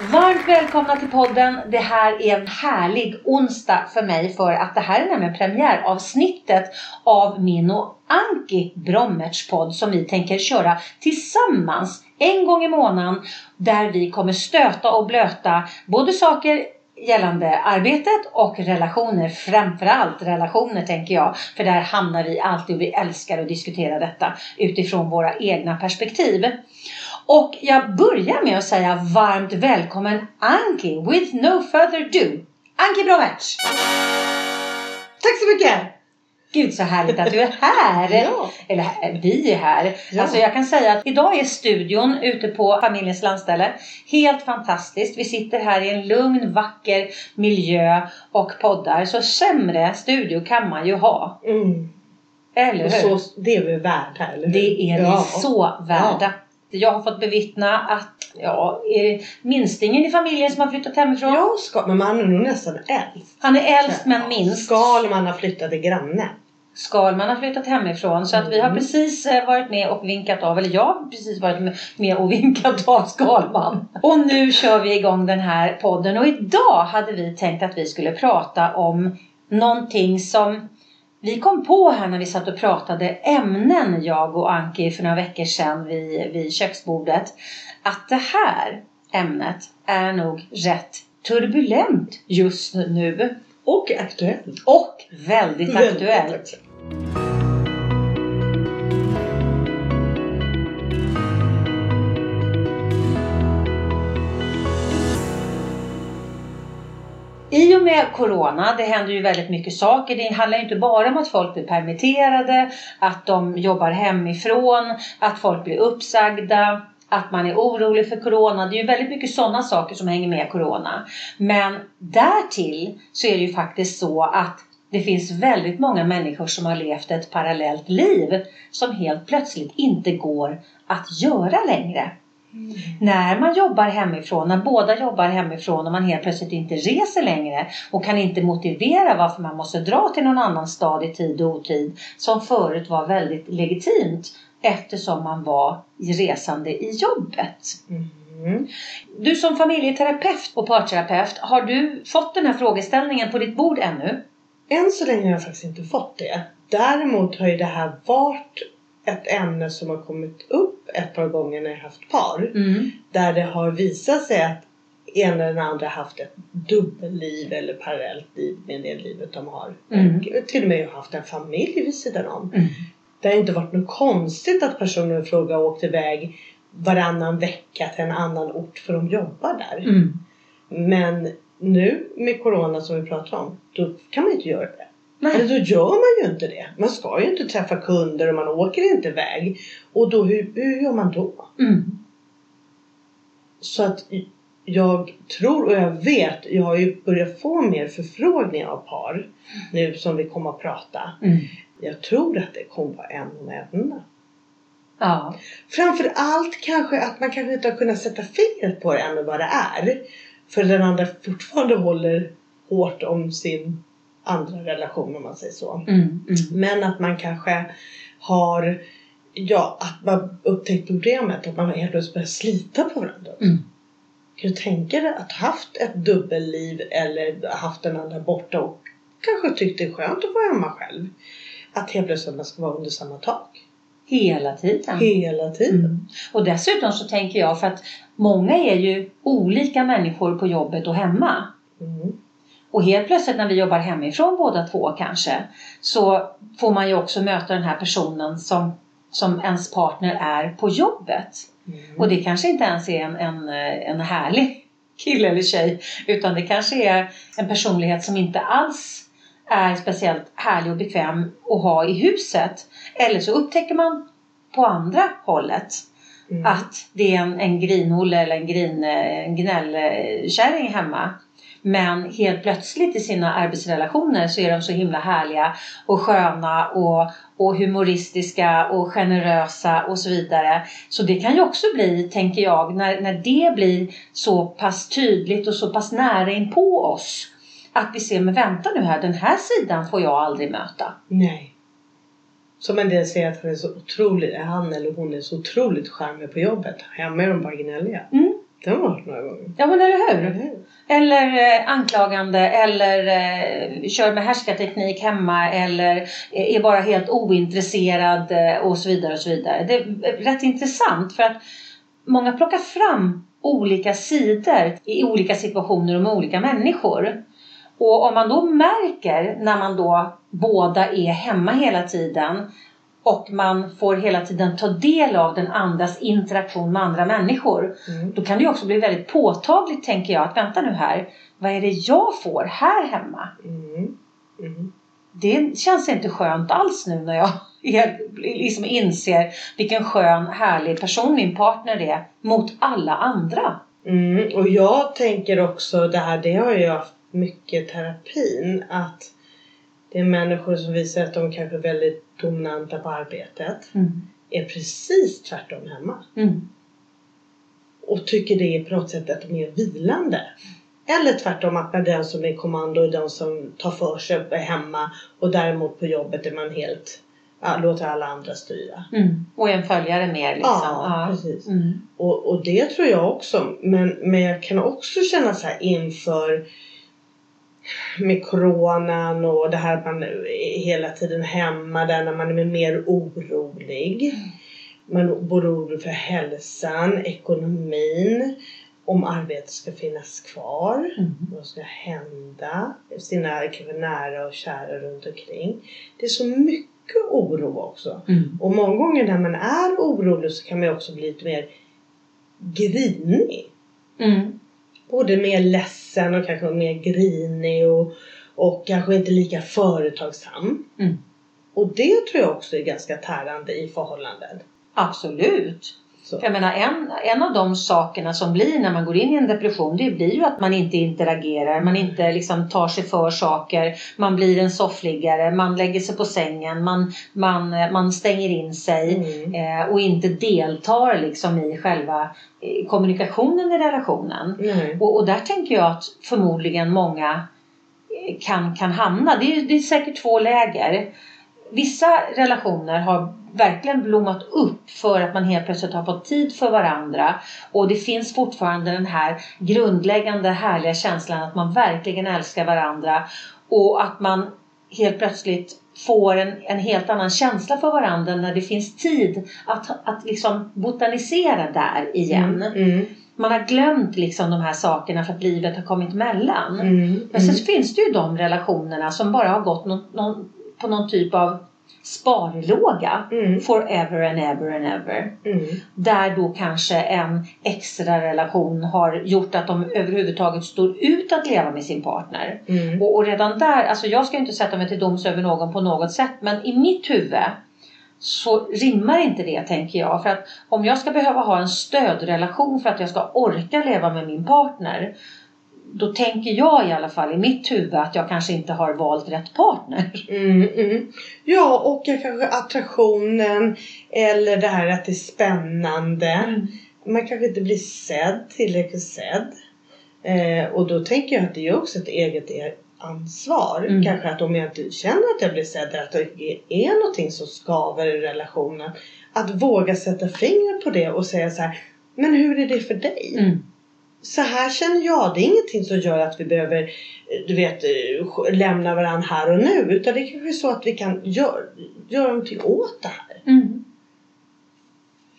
Varmt välkomna till podden. Det här är en härlig onsdag för mig för att det här är nämligen premiäravsnittet av min och Anki Brommerts podd som vi tänker köra tillsammans en gång i månaden där vi kommer stöta och blöta både saker gällande arbetet och relationer. Framförallt relationer tänker jag. För där hamnar vi alltid och vi älskar att diskutera detta utifrån våra egna perspektiv. Och jag börjar med att säga varmt välkommen Anki with no further ado. Anki Bromertz! Tack så mycket! Gud så härligt att du är här! Ja. Eller vi är här. Ja. Alltså jag kan säga att idag är studion ute på familjens landställe helt fantastiskt. Vi sitter här i en lugn, vacker miljö och poddar. Så sämre studio kan man ju ha. Mm. Eller Och hur? så, det är vi värda, eller hur? Det är ja. vi så värda. Jag har fått bevittna att ja, är det minstingen i familjen som har flyttat hemifrån. Ja, ska, men man är nog nästan äldst. Han är äldst men minst. Skalman har flyttat till granne. Skalman har flyttat hemifrån så att vi har Mm. precis eh, varit med och vinkat av, eller jag har precis varit med och vinkat av Skalman. Och nu kör vi igång den här podden och idag hade vi tänkt att vi skulle prata om någonting som vi kom på här när vi satt och pratade ämnen jag och Anki för några veckor sedan vid, vid köksbordet. Att det här ämnet är nog rätt turbulent just nu. Och aktuell. Och väldigt Väldigt aktuellt. aktuell. Med Corona, det händer ju väldigt mycket saker. Det handlar ju inte bara om att folk blir permitterade, att de jobbar hemifrån, att folk blir uppsagda, att man är orolig för Corona. Det är ju väldigt mycket sådana saker som hänger med Corona. Men därtill så är det ju faktiskt så att det finns väldigt många människor som har levt ett parallellt liv som helt plötsligt inte går att göra längre. När man jobbar hemifrån, när båda jobbar hemifrån och man helt plötsligt inte reser längre och kan inte motivera varför man måste dra till någon annan stad i tid och otid som förut var väldigt legitimt eftersom man var resande i jobbet. Mm. Du som familjeterapeut och parterapeut, har du fått den här frågeställningen på ditt bord ännu? Än så länge har jag faktiskt inte fått det. Däremot har ju det här varit ett ämne som har kommit upp ett par gånger när jag haft par. Mm. Där det har visat sig att en eller den andra haft ett dubbelliv eller parallellt liv med det livet de har. Mm. Till och med haft en familj vid sidan om. Mm. Det har inte varit något konstigt att personen i fråga åkt iväg varannan vecka till en annan ort för de jobbar där. Mm. Men nu med Corona som vi pratar om, då kan man inte göra det. Nej. då gör man ju inte det. Man ska ju inte träffa kunder och man åker inte iväg. Och då, hur, hur gör man då? Mm. Så att jag tror och jag vet, jag har ju börjat få mer förfrågningar av par nu som vi kommer att prata. Mm. Jag tror att det kommer vara en om ämnena. Ja. Framför allt kanske att man kanske inte har kunnat sätta fingret på det ännu vad det är. För den andra fortfarande håller hårt om sin andra relation om man säger så. Mm. Mm. Men att man kanske har, ja, att man upptäckt problemet. Att man helt plötsligt börjar slita på varandra. Mm. Kan du tänka dig att haft ett dubbelliv eller haft den andra borta och kanske tyckt det är skönt att vara hemma själv. Att helt plötsligt man ska vara under samma tak. Hela tiden. Hela tiden. Mm. Och dessutom så tänker jag för att många är ju olika människor på jobbet och hemma. Mm. Och helt plötsligt när vi jobbar hemifrån båda två kanske så får man ju också möta den här personen som, som ens partner är på jobbet. Mm. Och det kanske inte ens är en, en, en härlig kille eller tjej utan det kanske är en personlighet som inte alls är speciellt härlig och bekväm att ha i huset. Eller så upptäcker man på andra hållet Mm. att det är en, en grinolle eller en, grin, en gnällkärring hemma. Men helt plötsligt i sina arbetsrelationer så är de så himla härliga och sköna och, och humoristiska och generösa och så vidare. Så det kan ju också bli, tänker jag, när, när det blir så pass tydligt och så pass nära in på oss att vi ser, men vänta nu här, den här sidan får jag aldrig möta. Nej. Som en del säger att han är så otroligt, han eller hon är så otroligt charmig på jobbet. Hemma är de bara gnälliga. Mm. Det har man hört några gånger. Ja men eller hur? Eller hur? Eller eh, anklagande eller eh, kör med härskarteknik hemma eller eh, är bara helt ointresserad eh, och så vidare och så vidare. Det är rätt intressant för att många plockar fram olika sidor i olika situationer och med olika människor. Och om man då märker när man då båda är hemma hela tiden och man får hela tiden ta del av den andras interaktion med andra människor. Mm. Då kan det ju också bli väldigt påtagligt tänker jag att vänta nu här. Vad är det jag får här hemma? Mm. Mm. Det känns inte skönt alls nu när jag liksom inser vilken skön härlig person min partner är mot alla andra. Mm. Och jag tänker också det här, det har jag haft mycket terapin att det är människor som visar att de kanske är väldigt dominanta på arbetet Mm. är precis tvärtom hemma. Mm. och tycker det är på något sätt att de är vilande. Eller tvärtom att man är den som är kommando och den som tar för sig hemma och däremot på jobbet är man helt, ja, låter alla andra styra. Mm. Och en följare mer liksom. Ja, precis. Mm. Och, och det tror jag också. Men, men jag kan också känna så här inför med coronan och det här att man är hela tiden hemma där när man är mer orolig. Man blir orolig för hälsan, ekonomin, om arbetet ska finnas kvar, Mm. vad ska hända, sina nära och kära runt omkring. Det är så mycket oro också. Mm. Och många gånger när man är orolig så kan man också bli lite mer grinig. Mm. Både mer ledsen och kanske mer grinig och, och kanske inte lika företagsam. Mm. Och det tror jag också är ganska tärande i förhållanden. Absolut. Så. Jag menar, en, en av de sakerna som blir när man går in i en depression, det blir ju att man inte interagerar, man inte liksom tar sig för saker, man blir en soffliggare, man lägger sig på sängen, man, man, man stänger in sig Mm. eh, och inte deltar liksom i själva eh, kommunikationen i relationen. Nej. Och, och där tänker jag att förmodligen många eh, kan, kan hamna. Det är, det är säkert två läger. Vissa relationer har verkligen blommat upp för att man helt plötsligt har fått tid för varandra. Och det finns fortfarande den här grundläggande härliga känslan att man verkligen älskar varandra. Och att man helt plötsligt får en, en helt annan känsla för varandra när det finns tid att, att liksom botanisera där igen. Mm. Man har glömt liksom de här sakerna för att livet har kommit emellan. Mm. Men sen finns det ju de relationerna som bara har gått någon, någon, på någon typ av sparlåga. Mm. Forever and ever and ever. Mm. Där då kanske en extra relation har gjort att de överhuvudtaget står ut att leva med sin partner. Mm. Och, och redan där, alltså jag ska inte sätta mig till doms över någon på något sätt men i mitt huvud så rimmar inte det tänker jag. För att om jag ska behöva ha en stödrelation för att jag ska orka leva med min partner då tänker jag i alla fall i mitt huvud att jag kanske inte har valt rätt partner. Mm, mm. Ja, och kanske attraktionen eller det här att det är spännande. Man kanske inte blir sedd, tillräckligt sedd. Eh, och då tänker jag att det är också ett eget e- ansvar. Mm. Kanske att om jag inte känner att jag blir sedd, att det är någonting som skaver i relationen. Att våga sätta fingret på det och säga så här, men hur är det för dig? Mm. Så här känner jag. Det är ingenting som gör att vi behöver eh, du vet, eh, lämna varandra här och nu. Utan det är kanske så att vi kan göra, göra någonting åt det här. Mm.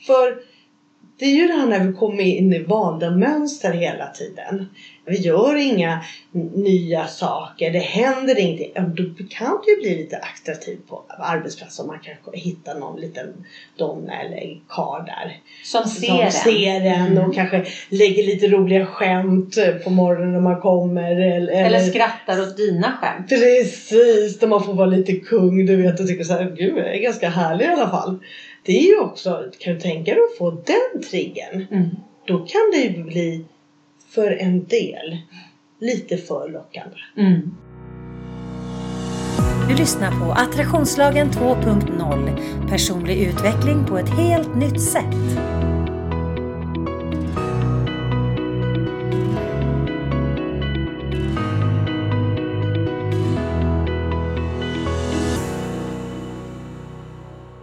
För det är ju det här när vi kommer in i valda mönster hela tiden. Vi gör inga nya saker, det händer ingenting. Då kan det ju bli lite attraktivt på arbetsplatsen om man kanske hittar någon liten donna eller karl där. Som ser som en. ser en och kanske lägger lite roliga skämt på morgonen när man kommer. Eller, Eller skrattar åt dina skämt. Precis, där man får vara lite kung du vet och tycker så här, gud jag är ganska härlig i alla fall. Det är ju också, kan du tänka dig att få den triggern? Mm. Då kan det ju bli för en del lite för lockande. Mm. Du lyssnar på Attraktionslagen 2.0 Personlig utveckling på ett helt nytt sätt.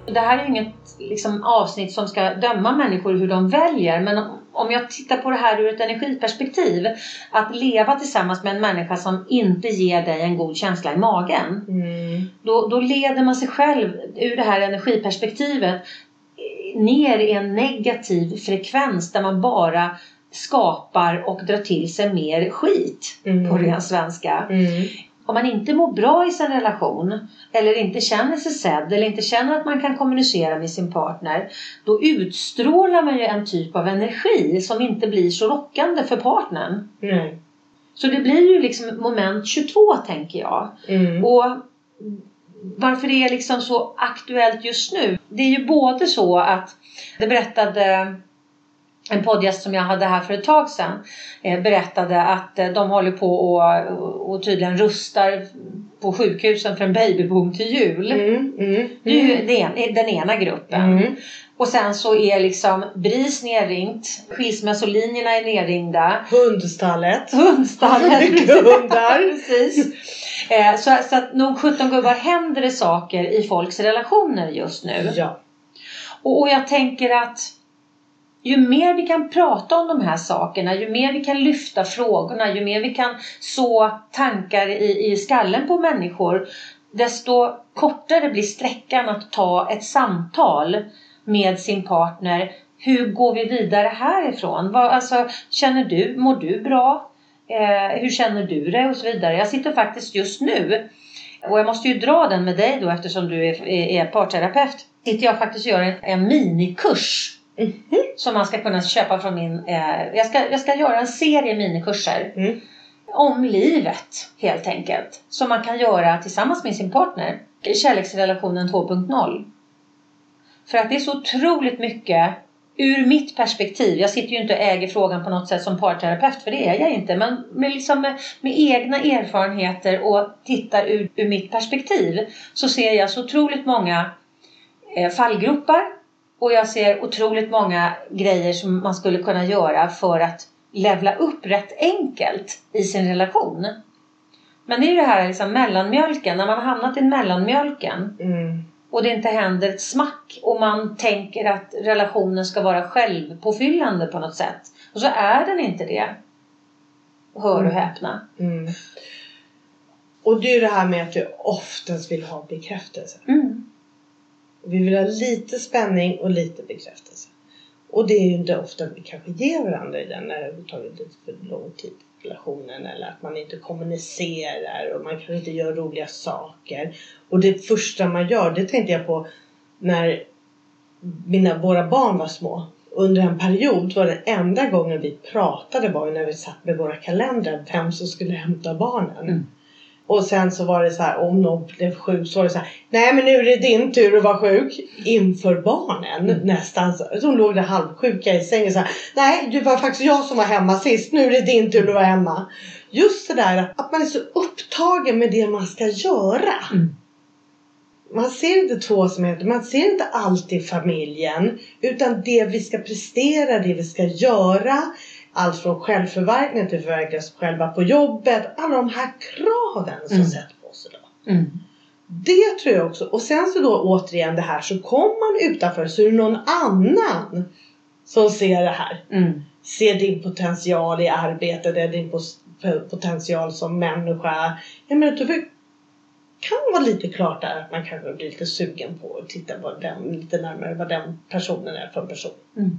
Det här är inget liksom, avsnitt som ska döma människor hur de väljer. Men om jag tittar på det här ur ett energiperspektiv. Att leva tillsammans med en människa som inte ger dig en god känsla i magen. Mm. Då, då leder man sig själv ur det här energiperspektivet ner i en negativ frekvens där man bara skapar och drar till sig mer skit Mm. på ren svenska. Mm. Om man inte mår bra i sin relation eller inte känner sig sedd eller inte känner att man kan kommunicera med sin partner då utstrålar man ju en typ av energi som inte blir så lockande för partnern. Nej. Så det blir ju liksom moment 22 tänker jag. Mm. Och varför det är liksom så aktuellt just nu. Det är ju både så att det berättade en poddgäst som jag hade här för ett tag sedan eh, berättade att eh, de håller på och, och tydligen rustar på sjukhusen för en babyboom till jul. Mm. Mm. Det är ju den, den ena gruppen. Mm. Och sen så är liksom BRIS nerringt, skilsmässolinjerna är nerringda, Hundstallet. hundstallet. Mycket hundar. Precis. Eh, så, så att nog 17 gubbar händer det saker i folks relationer just nu. Ja. Och, och jag tänker att ju mer vi kan prata om de här sakerna, ju mer vi kan lyfta frågorna, ju mer vi kan så tankar i, i skallen på människor, desto kortare blir sträckan att ta ett samtal med sin partner. Hur går vi vidare härifrån? Vad, alltså, känner du, mår du bra? Eh, hur känner du dig? Och så vidare. Jag sitter faktiskt just nu och jag måste ju dra den med dig då eftersom du är, är, är parterapeut. Sitter jag faktiskt och gör en, en minikurs som man ska kunna köpa från min... Eh, jag, ska, jag ska göra en serie minikurser Mm. om livet helt enkelt. Som man kan göra tillsammans med sin partner. Kärleksrelationen 2.0. För att det är så otroligt mycket ur mitt perspektiv. Jag sitter ju inte och äger frågan på något sätt som parterapeut för det är jag inte. Men med, liksom med, med egna erfarenheter och tittar ur, ur mitt perspektiv så ser jag så otroligt många eh, fallgropar och jag ser otroligt många grejer som man skulle kunna göra för att levla upp rätt enkelt i sin relation. Men det är ju det här liksom mellanmjölken, när man har hamnat i mellanmjölken Mm. och det inte händer ett smack och man tänker att relationen ska vara självpåfyllande på något sätt. Och så är den inte det. Hör och Mm. häpna. Mm. Och det är ju det här med att vi oftast vill ha bekräftelse. Mm. Vi vill ha lite spänning och lite bekräftelse. Och det är ju inte ofta vi kanske ger varandra i den när det har tagit lite för lång tid i relationen eller att man inte kommunicerar och man kanske inte gör roliga saker. Och det första man gör, det tänkte jag på när mina, våra barn var små. Under en period var det enda gången vi pratade var ju när vi satt med våra kalendrar vem som skulle hämta barnen. Mm. Och sen så var det så här om någon blev sjuk så var det så här Nej men nu är det din tur att vara sjuk inför barnen Mm. nästan. Så de låg där halvsjuka i sängen så här, Nej det var faktiskt jag som var hemma sist. Nu är det din tur att vara hemma. Just det där att man är så upptagen med det man ska göra. Mm. Man ser inte tvåsamheten, man ser inte alltid familjen. Utan det vi ska prestera, det vi ska göra. Allt från självförverkligande till förverkliga oss själva på jobbet. Alla de här kraven som Mm. sätts på oss idag. Mm. Det tror jag också. Och sen så då återigen det här så kommer man utanför så är det någon annan som ser det här. Mm. Ser din potential i arbetet eller din potential som människa. Jag menar, då kan det vara lite klart där att man kanske blir lite sugen på att titta på den, lite närmare vad den personen är för en person. Mm.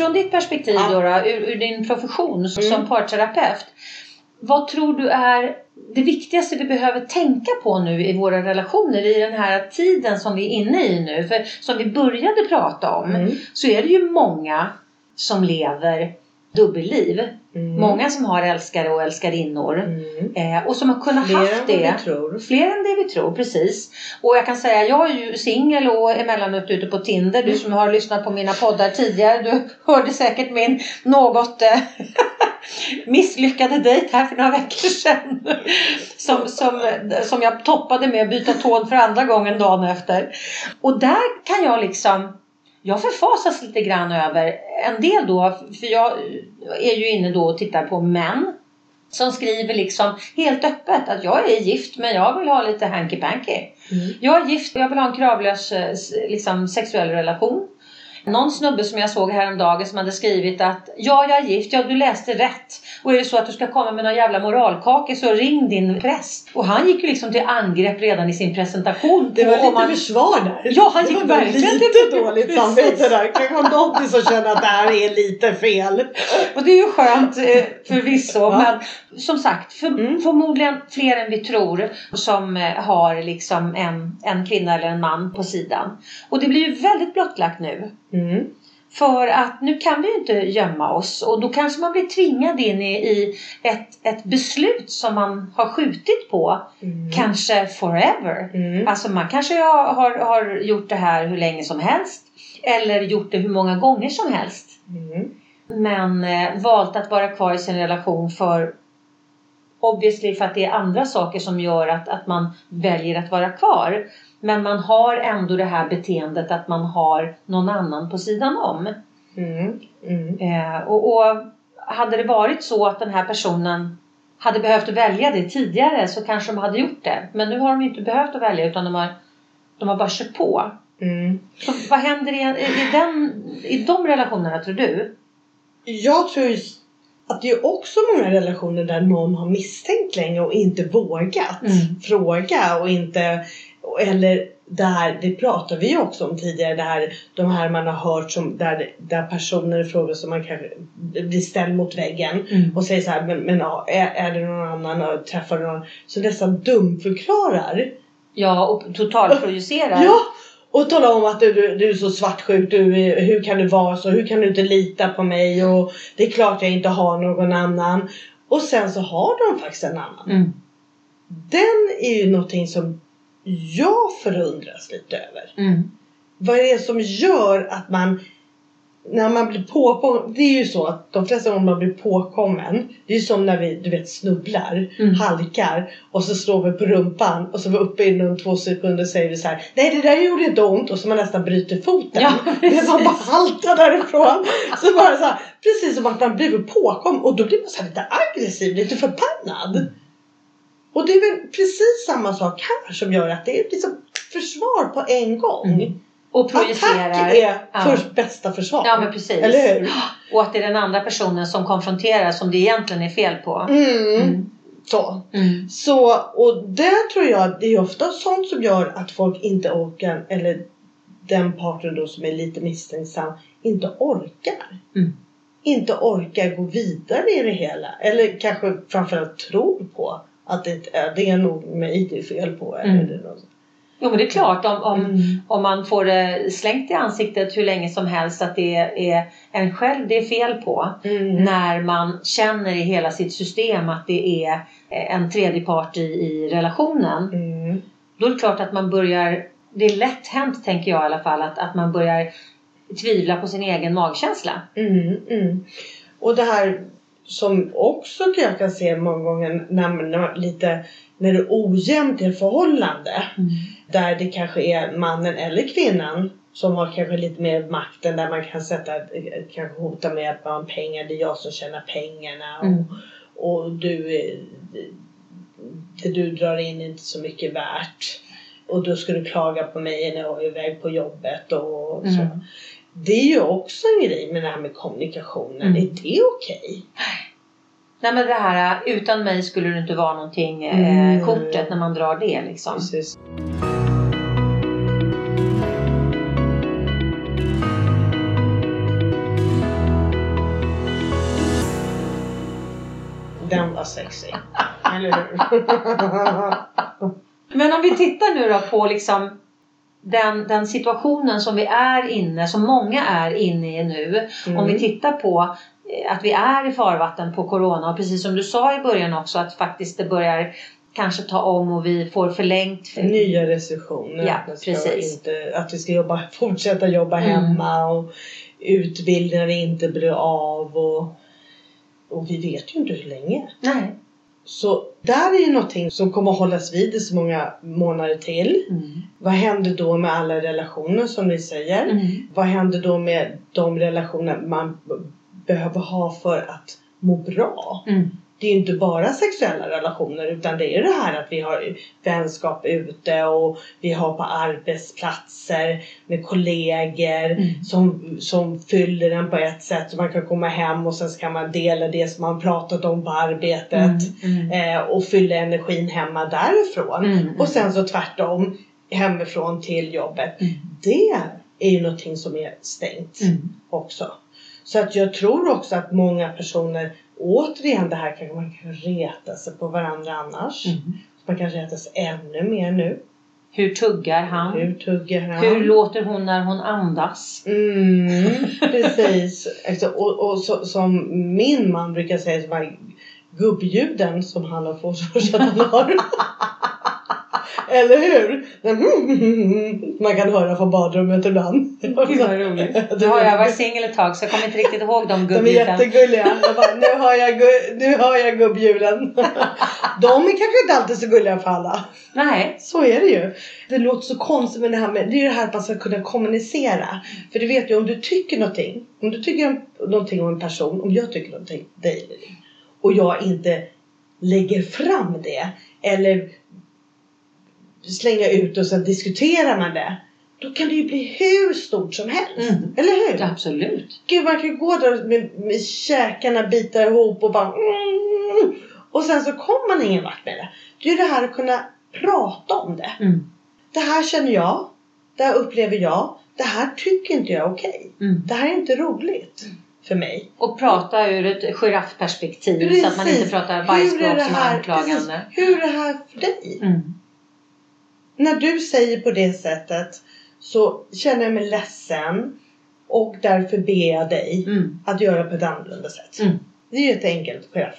från ditt perspektiv Ja. då, då ur, ur din profession som Mm. parterapeut. Vad tror du är det viktigaste vi behöver tänka på nu i våra relationer i den här tiden som vi är inne i nu? För som vi började prata om Mm. så är det ju många som lever dubbelliv. Mm. Många som har älskare och älskarinnor. Mm. Eh, och som har kunnat Fler än haft vad det. vi tror. Fler än det vi tror, precis. Och jag kan säga, jag är ju singel och emellanåt ute på Tinder. Du som har lyssnat på mina poddar tidigare, du hörde säkert min något eh, misslyckade dejt här för några veckor sedan. Som, som, som jag toppade med att byta tån för andra gången dagen efter. Och där kan jag liksom jag förfasas lite grann över en del då, för jag är ju inne då och tittar på män som skriver liksom helt öppet att jag är gift men jag vill ha lite hanky-panky. Mm. Jag är gift och jag vill ha en kravlös eh, liksom, sexuell relation. Någon snubbe som jag såg häromdagen som hade skrivit att ja, jag är gift, ja du läste rätt. Och är det så att du ska komma med någon jävla moralkake så ring din präst. Och han gick ju liksom till angrepp redan i sin presentation. Det var lite man- försvar där. Ja, han Det gick verkligen lite dåligt samvete där. Har någonting som känner att det här är lite fel. Och det är ju skönt eh, förvisso. Ja. Men som sagt, för, Mm. förmodligen fler än vi tror som eh, har liksom en, en kvinna eller en man på sidan. Och det blir ju väldigt blottlagt nu. Mm. För att nu kan vi ju inte gömma oss och då kanske man blir tvingad in i, i ett, ett beslut som man har skjutit på. Mm. Kanske forever. Mm. Alltså man kanske har, har, har gjort det här hur länge som helst. Eller gjort det hur många gånger som helst. Mm. Men eh, valt att vara kvar i sin relation för Obviously för att det är andra saker som gör att, att man väljer att vara kvar. Men man har ändå det här beteendet att man har någon annan på sidan om. Mm. Mm. Eh, och, och hade det varit så att den här personen hade behövt välja det tidigare så kanske de hade gjort det. Men nu har de inte behövt att välja utan de har, de har bara kört på. Mm. Så vad händer i, i, den, i de relationerna tror du? Jag tror att det är också många relationer där någon har misstänkt länge och inte vågat Mm. fråga och inte eller där, det pratar vi också om tidigare, det här, de här man har hört som där, där personer frågar som man kanske blir ställd mot väggen Mm. och säger så här, men, men ja, är, är det någon annan och träffar du någon? Så nästan dumförklarar. Ja, och totalprojicerar. Ja! Och tala om att du, du, du är så svartsjuk, du, hur kan du vara så, hur kan du inte lita på mig och det är klart jag inte har någon annan. Och sen så har de faktiskt en annan. Mm. Den är ju någonting som jag förundras lite över. Mm. Vad är det som gör att man när man blir påkommen, det är ju så att de flesta gånger man blir påkommen, det är ju som när vi du vet snubblar, Mm. halkar och så slår vi på rumpan och så är vi uppe inom två sekunder säger vi så här: nej det där gjorde inte ont och så man nästan bryter foten. Ja, men man bara haltar därifrån. Så bara så här, precis som att man blir påkommen och då blir man så lite aggressiv, lite förbannad. Och det är väl precis samma sak här som gör att det är liksom försvar på en gång. Mm. Och projicerar. Attack är Ja. först bästa försvar. Ja men precis. Eller hur? Och att det är den andra personen som konfronterar som det egentligen är fel på. Mm. Mm. Så. Mm. Så, och det tror jag, det är ofta sånt som gör att folk inte orkar, eller den parten då som är lite misstänksam, inte orkar. Mm. Inte orkar gå vidare i det hela. Eller kanske framförallt tror på att det, det är nog mig det är fel på. Mm. Eller något. Jo men det är klart om, om, Mm. om man får det slängt i ansiktet hur länge som helst att det är en själv det är fel på. Mm. När man känner i hela sitt system att det är en tredje part i, i relationen. Mm. Då är det klart att man börjar, det är lätt hänt tänker jag i alla fall, att, att man börjar tvivla på sin egen magkänsla. Mm, mm. Och det här som också jag kan se många gånger när när lite när det är ojämnt i förhållande. Där det kanske är mannen eller kvinnan som har kanske lite mer makten där man kan sätta, kanske hota med att man pengar, det är jag som tjänar pengarna och, Mm. och du, det du drar in är inte så mycket värt. Och då ska du klaga på mig när jag är iväg på jobbet och så. Mm. Det är ju också en grej med det här med kommunikationen. Mm. Är det okej? Okay? Nej men det här utan mig skulle det inte vara någonting eh, mm. eh, kortet när man drar det liksom. Precis. Den var sexig. Eller hur? men om vi tittar nu då på liksom den, den situationen som vi är inne, som många är inne i nu. Mm. Om vi tittar på eh, att vi är i farvatten på Corona och precis som du sa i början också att faktiskt det börjar kanske ta om och vi får förlängt. Nya restriktioner. Ja, att, precis. Inte, att vi ska jobba, fortsätta jobba Mm. hemma och utbildningar inte blir av. Och, och vi vet ju inte hur länge. Nej. Så där är ju någonting som kommer att hållas vid i så många månader till. Mm. Vad händer då med alla relationer som ni säger? Mm. Vad händer då med de relationer man behöver ha för att må bra? Mm. Det är inte bara sexuella relationer utan det är det här att vi har vänskap ute och vi har på arbetsplatser med kollegor Mm. som, som fyller en på ett sätt så man kan komma hem och sen så kan man dela det som man pratat om på arbetet Mm. Mm. eh, och fylla energin hemma därifrån. Mm. Och sen så tvärtom hemifrån till jobbet. Mm. Det är ju någonting som är stängt Mm. också. Så att jag tror också att många personer, återigen det här kanske man kan reta sig på varandra annars. Mm. Man kan reta sig ännu mer nu. Hur tuggar han? Hur tuggar han? Hur låter hon när hon andas? Mm, precis. Alltså, och, och så, som min man brukar säga, här gubbljuden som han har fått för att han har. Eller hur? Den Man kan höra från badrummet ibland. Gud vad roligt. Har jag varit singel ett tag så jag kommer inte riktigt ihåg de De är jättegulliga. Jag bara, nu har jag, nu jag gubbhjulen. De är kanske inte alltid så gulliga för alla. Nej. Så är det ju. Det låter så konstigt med det här med, det är det här att man ska kunna kommunicera. För du vet ju om du tycker någonting, om du tycker någonting om en person, om jag tycker någonting, dig och jag inte lägger fram det eller slänga ut och så diskuterar man det. Då kan det ju bli hur stort som helst. Mm. Eller hur? Absolut. Gud man kan gå där med, med käkarna bitar ihop och bara mm, och sen så kommer man ingen vart med det. Det är ju det här att kunna prata om det. Mm. Det här känner jag. Det här upplever jag. Det här tycker inte jag är okej. Mm. Det här är inte roligt för mig. Och prata ur ett giraffperspektiv så att man inte Precis. pratar det som är anklagande. precis. Hur är det här för dig? Mm. När du säger på det sättet så känner jag mig ledsen och därför ber jag dig Mm. att göra på ett annorlunda sätt. Mm. Det är ju ett enkelt chef.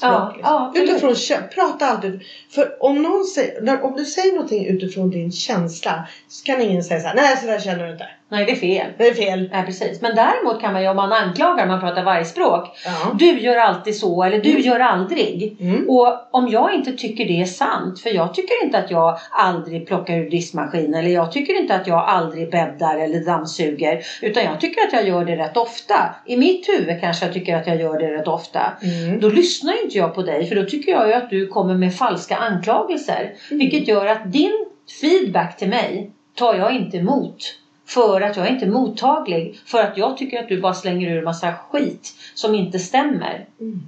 Ja, ja, utifrån prata alltid. För om någon säger, när, om du säger någonting utifrån din känsla så kan ingen säga så här, nej så där känner du inte. Nej, det är fel. Det är fel. Nej, precis. Men däremot kan man ju om man anklagar, man pratar vargspråk. Ja. Du gör alltid så eller du gör aldrig. Mm. Och om jag inte tycker det är sant, för jag tycker inte att jag aldrig plockar ur diskmaskinen eller jag tycker inte att jag aldrig bäddar eller dammsuger. Utan jag tycker att jag gör det rätt ofta. I mitt huvud kanske jag tycker att jag gör det rätt ofta. Mm. Då lyssnar inte jag på dig för då tycker jag ju att du kommer med falska anklagelser. Mm. Vilket gör att din feedback till mig tar jag inte emot. För att jag är inte mottaglig. För att jag tycker att du bara slänger ur massa skit som inte stämmer. Mm.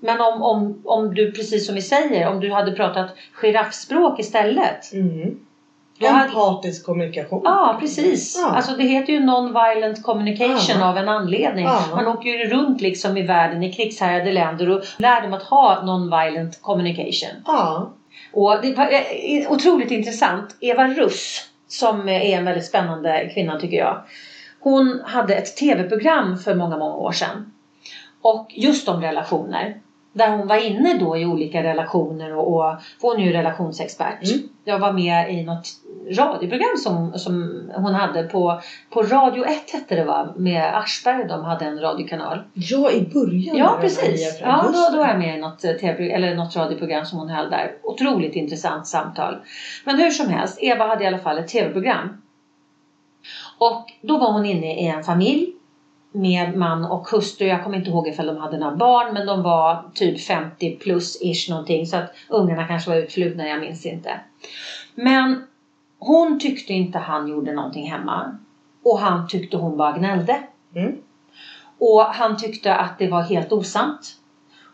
Men om, om, om du, precis som vi säger, om du hade pratat giraffspråk istället. Mm. Då hade, Empatisk kommunikation. ja, precis. Ja. Alltså det heter ju non-violent communication Ja. av en anledning. Ja. Man åker ju runt liksom i världen i krigshärjade länder och lär dem att ha non-violent communication. Ja. Och det var eh, otroligt intressant. Eva Russ, som är en väldigt spännande kvinna tycker jag. Hon hade ett tv-program för många, många år sedan. Och just om relationer. Där hon var inne då i olika relationer och, och hon är ju relationsexpert. Mm. Jag var med i något radioprogram som, som hon hade på, på Radio 1 hette det va? Med Aschberg, de hade en radiokanal. Ja, i början. Ja precis. Ja, då, då var jag med i något, eh, TV, eller något radioprogram som hon höll där. Otroligt intressant samtal. Men hur som helst, Eva hade i alla fall ett tv-program. Och då var hon inne i en familj med man och hustru. Jag kommer inte ihåg ifall de hade några barn men de var typ 50 plus ish någonting så att ungarna kanske var utflugna, jag minns inte. Men hon tyckte inte han gjorde någonting hemma. Och han tyckte hon bara gnällde. Mm. Och han tyckte att det var helt osant.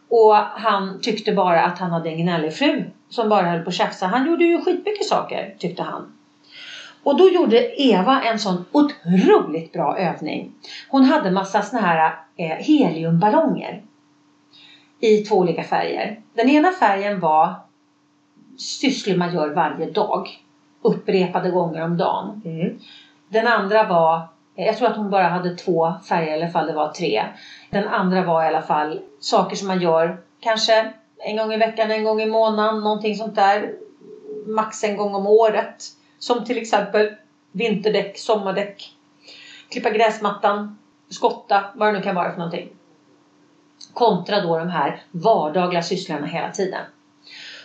Och han tyckte bara att han hade en gnällig fru som bara höll på att tjafsa. Han gjorde ju skitmycket saker, tyckte han. Och då gjorde Eva en sån otroligt bra övning. Hon hade massa såna här eh, heliumballonger. i två olika färger. Den ena färgen var sysslor man gör varje dag. Upprepade gånger om dagen. Mm. Den andra var, jag tror att hon bara hade två färger, alla fall det var tre. Den andra var i alla fall saker som man gör kanske en gång i veckan, en gång i månaden, någonting sånt där. Max en gång om året. Som till exempel vinterdäck, sommardäck, klippa gräsmattan, skotta, vad det nu kan vara för någonting. Kontra då de här vardagliga sysslorna hela tiden.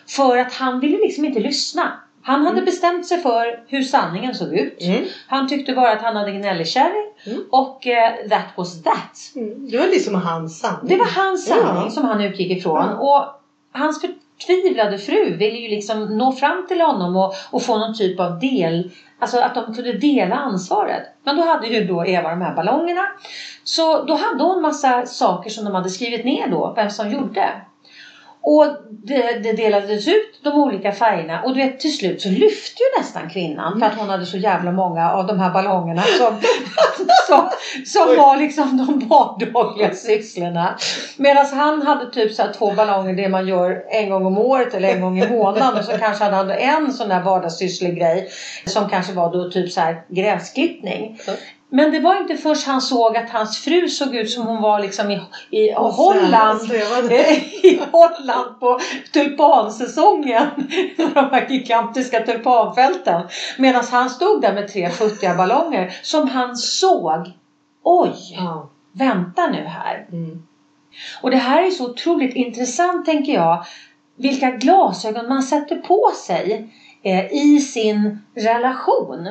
För att han ville liksom inte lyssna. Han hade Mm. bestämt sig för hur sanningen såg ut. Mm. Han tyckte bara att han hade gnälligkärring Mm. och eh, that was that. Mm. Det var liksom hans sanning. Det var hans sanning som han utgick ifrån. Och hans förtvivlade fru ville ju liksom nå fram till honom och, och få någon typ av del, alltså att de kunde dela ansvaret. Men då hade ju då Eva de här ballongerna. Så då hade hon massa saker som de hade skrivit ner då, vem som gjorde. Och det, det delades ut de olika färgerna och du vet till slut så lyfte ju nästan kvinnan för att hon hade så jävla många av de här ballongerna som, som, som var liksom de vardagliga sysslorna. Medan han hade typ så två ballonger det man gör en gång om året eller en gång i månaden och så kanske han hade en sån där vardagssysslig grej som kanske var då typ så här gräsklippning. Men det var inte först han såg att hans fru såg ut som hon var liksom i, i Holland i Holland på tulpansäsongen. De här gigantiska tulpanfälten. Medan han stod där med tre futtiga ballonger som han såg. Oj, Ja. vänta nu här. Mm. Och det här är så otroligt intressant tänker jag. Vilka glasögon man sätter på sig eh, i sin relation.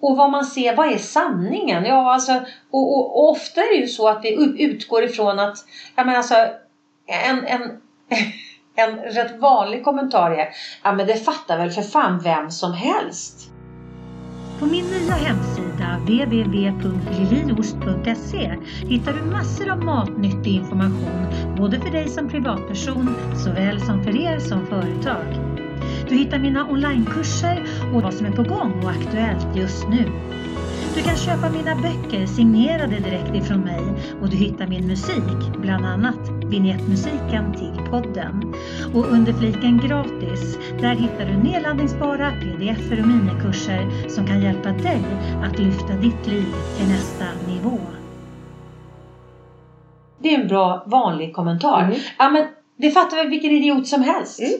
Och vad man ser, vad är sanningen? Ja, alltså, och, och, och ofta är det ju så att vi utgår ifrån att, jag menar alltså, en, en, en rätt vanlig kommentar är, ja men det fattar väl för fan vem som helst. På min nya hemsida www.liliost.se hittar du massor av matnyttig information både för dig som privatperson såväl som för er som företag. Du hittar mina onlinekurser och vad som är på gång och aktuellt just nu. Du kan köpa mina böcker signerade direkt ifrån mig och du hittar min musik, bland annat vignettmusiken till podden. Och under fliken gratis, där hittar du nedladdningsbara pdf och minikurser som kan hjälpa dig att lyfta ditt liv till nästa nivå. Det är en bra vanlig kommentar. Mm. Ja men det fattar väl vilken idiot som helst. Mm.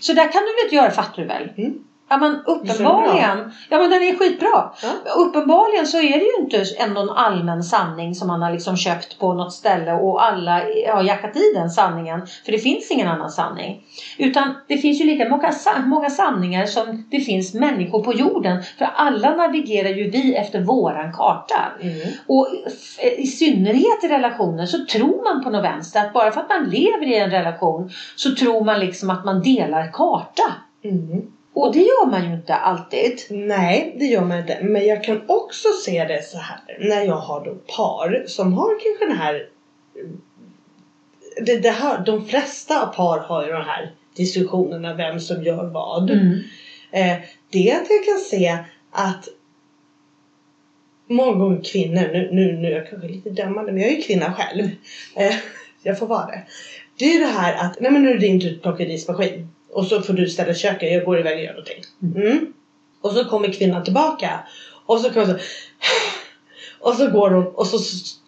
Så där kan du väl göra fattar du väl? Mm. Ja men uppenbarligen. Ja men den är skitbra. Ja. Uppenbarligen så är det ju inte en någon allmän sanning som man har liksom köpt på något ställe och alla har jackat i den sanningen. För det finns ingen annan sanning. Utan det finns ju lika många, många sanningar som det finns människor på jorden. För alla navigerar ju vi efter våran karta. Mm. Och i synnerhet i relationer så tror man på något vänster att bara för att man lever i en relation så tror man liksom att man delar karta. Mm. Och det gör man ju inte alltid. Nej, det gör man inte. Men jag kan också se det så här när jag har då par som har kanske den här det, det här, de flesta par har ju de här diskussionerna vem som gör vad. Mm. Eh, det är att jag kan se att många gånger kvinnor, nu, nu, nu är jag kanske lite dömande men jag är ju kvinna själv. Eh, jag får vara det. Det är ju det här att, nej men nu är det din tur att plocka rismaskin. Och så får du ställa köket, jag går iväg och gör någonting. Mm. Och så kommer kvinnan tillbaka. Och så kommer så, och så går hon och så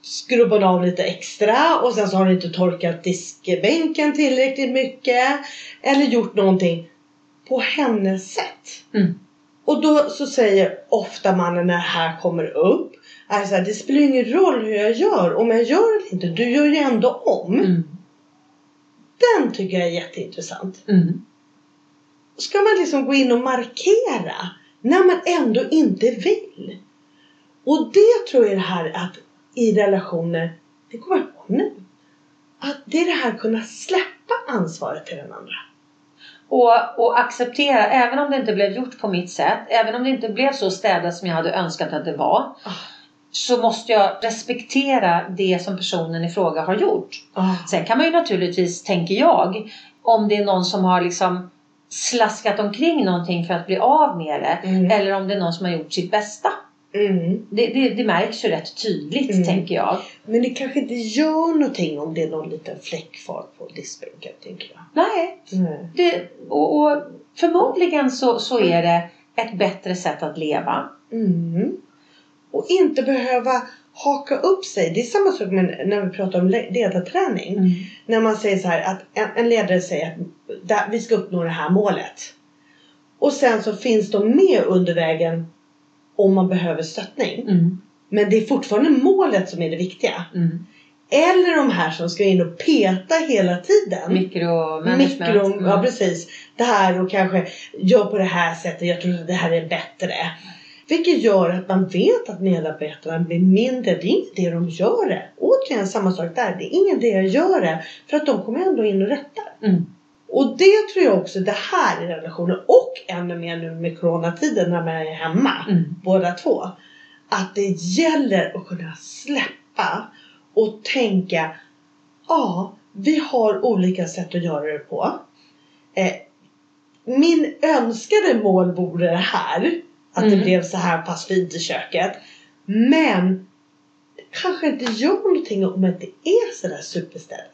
skrubbar hon av lite extra och sen så har hon inte torkat diskbänken tillräckligt mycket. Eller gjort någonting på hennes sätt. Mm. Och då så säger ofta mannen när det här kommer upp. Är så här, det spelar ingen roll hur jag gör. Om jag gör det inte, du gör ju ändå om. Mm. Den tycker jag är jätteintressant. Mm. Ska man liksom gå in och markera när man ändå inte vill? Och det tror jag är det här att i relationer, det kommer jag på nu. Att det är det här att kunna släppa ansvaret till den andra. Och, och acceptera, även om det inte blev gjort på mitt sätt, även om det inte blev så städat som jag hade önskat att det var, Ah. så måste jag respektera det som personen i fråga har gjort. Ah. Sen kan man ju naturligtvis, tänker jag, om det är någon som har liksom slaskat omkring någonting för att bli av med det, Mm. eller om det är någon som har gjort sitt bästa. Mm. Det, det, det märks ju rätt tydligt Mm. tänker jag. Men det kanske inte gör någonting om det är någon liten fläck kvar på diskbänken tänker jag. Nej, det, och, och förmodligen så, så är det ett bättre sätt att leva. Mm. Och inte behöva haka upp sig. Det är samma sak med när vi pratar om le- ledarträning. När man säger så här att en, en ledare säger att där, vi ska uppnå det här målet. Och sen så finns de med under vägen om man behöver stöttning. Mm. Men det är fortfarande målet som är det viktiga. Mm. Eller de här som ska in och peta hela tiden. Mikromanagement. Mikro, Mm. ja precis. Det här och kanske gör på det här sättet. Jag tror att det här är bättre. Vilket gör att man vet att medarbetarna blir mindre. Det är inte det de gör det. Återigen samma sak där. Det är ingen det jag gör det. För att de kommer ändå in och rättar. Mm. Och det tror jag också det här i relationer och ännu mer nu med coronatiden när man är hemma. Mm. Båda två. Att det gäller att kunna släppa och tänka Ja, vi har olika sätt att göra det på. Eh, min önskade mål vore det här. Att det Mm. blev så här pass fint i köket. Men det kanske inte gör någonting om att det är sådär superstädat.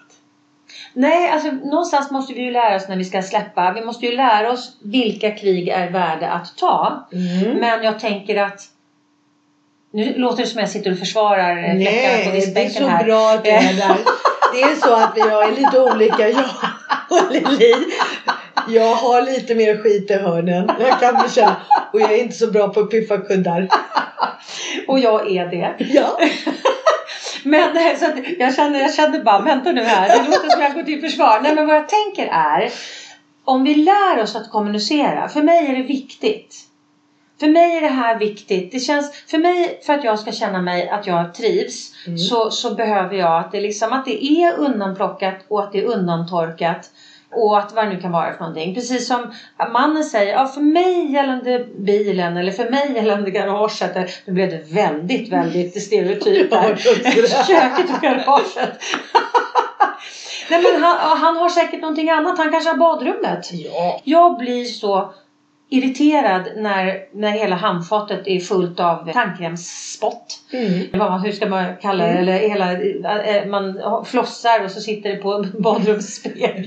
Nej, alltså någonstans måste vi ju lära oss när vi ska släppa. Vi måste ju lära oss vilka krig är värda att ta. Mm. Men jag tänker att nu låter det som jag sitter och försvarar fläckarna på Nej, det är diskbänken så här. bra att du är där. Det är så att vi är lite olika, jag och Lili. Jag har lite mer skit i hörnen. Jag kan bekänna. Och jag är inte så bra på att piffa kuddar. Och jag är det. Ja. Men så att jag kände, jag kände bara, vänta nu här, det låter som jag går till försvar. Nej men vad jag tänker är, om vi lär oss att kommunicera, för mig är det viktigt. För mig är det här viktigt. Det känns, för mig, för att jag ska känna mig att jag trivs, Mm. så, så behöver jag att det, liksom, att det är undanplockat och att det är undantorkat. Och att vad det nu kan vara för någonting. Precis som mannen säger, ja, för mig gällande bilen eller för mig gällande garaget. eller- Nu blev det väldigt, väldigt stereotypt här. Köket och garaget. Nej men han, han har säkert någonting annat. Han kanske har badrummet. Ja. Jag blir så irriterad när, när hela handfatet är fullt av tandkrämsspott. Mm. Vad- Hur ska man kalla det? Mm. Eller hela, eh, man flossar och så sitter det på badrumsspegeln.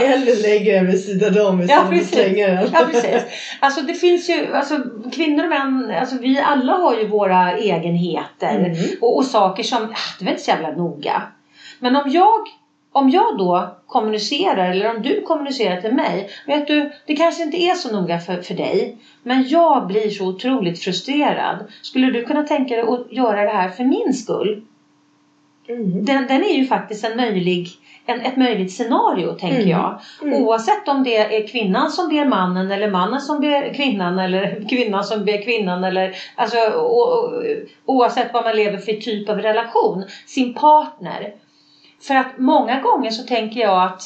Eller lägger den vid sidan om Ja, istället att precis. slänga den. Ja precis. Alltså det finns ju, alltså kvinnor och män, alltså vi alla har ju våra egenheter. Mm. Och, och saker som, ah, det var inte så jävla noga. Men om jag, om jag då kommunicerar eller om du kommunicerar till mig. Vet du, det kanske inte är så noga för, för dig. Men jag blir så otroligt frustrerad. Skulle du kunna tänka dig att göra det här för min skull? Mm. Den, den är ju faktiskt en möjlig, en, ett möjligt scenario tänker Mm. jag. Mm. Oavsett om det är kvinnan som ber mannen eller mannen som ber kvinnan eller kvinnan som ber kvinnan eller alltså o, o, oavsett vad man lever för typ av relation, sin partner. För att många gånger så tänker jag att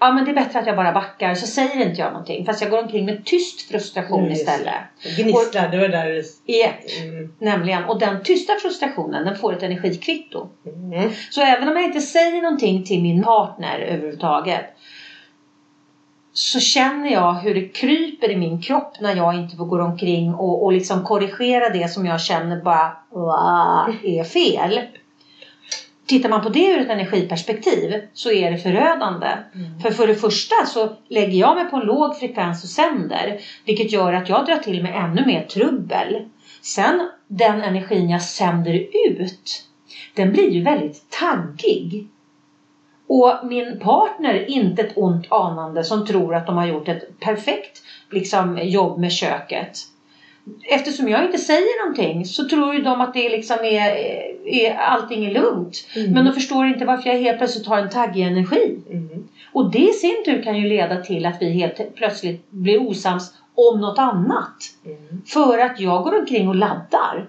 ja men det är bättre att jag bara backar så säger inte jag någonting fast jag går omkring med tyst frustration det. istället. Gnisslar, det var där det... I, Mm. nämligen, och den tysta frustrationen den får ett energikvitto. Mm. Så även om jag inte säger någonting till min partner överhuvudtaget så känner jag hur det kryper i min kropp när jag inte får gå omkring och, och liksom korrigera det som jag känner bara är fel. Tittar man på det ur ett energiperspektiv så är det förödande. Mm. För för det första så lägger jag mig på en låg frekvens och sänder. Vilket gör att jag drar till med ännu mer trubbel. Sen den energin jag sänder ut. Den blir ju väldigt taggig. Och min partner, inte ett ont anande, som tror att de har gjort ett perfekt liksom, jobb med köket. Eftersom jag inte säger någonting så tror ju de att det liksom är, är allting är lugnt. Mm. Men de förstår inte varför jag helt plötsligt har en taggig energi. Mm. Och det i sin tur kan ju leda till att vi helt plötsligt blir osams om något annat. Mm. För att jag går omkring och laddar.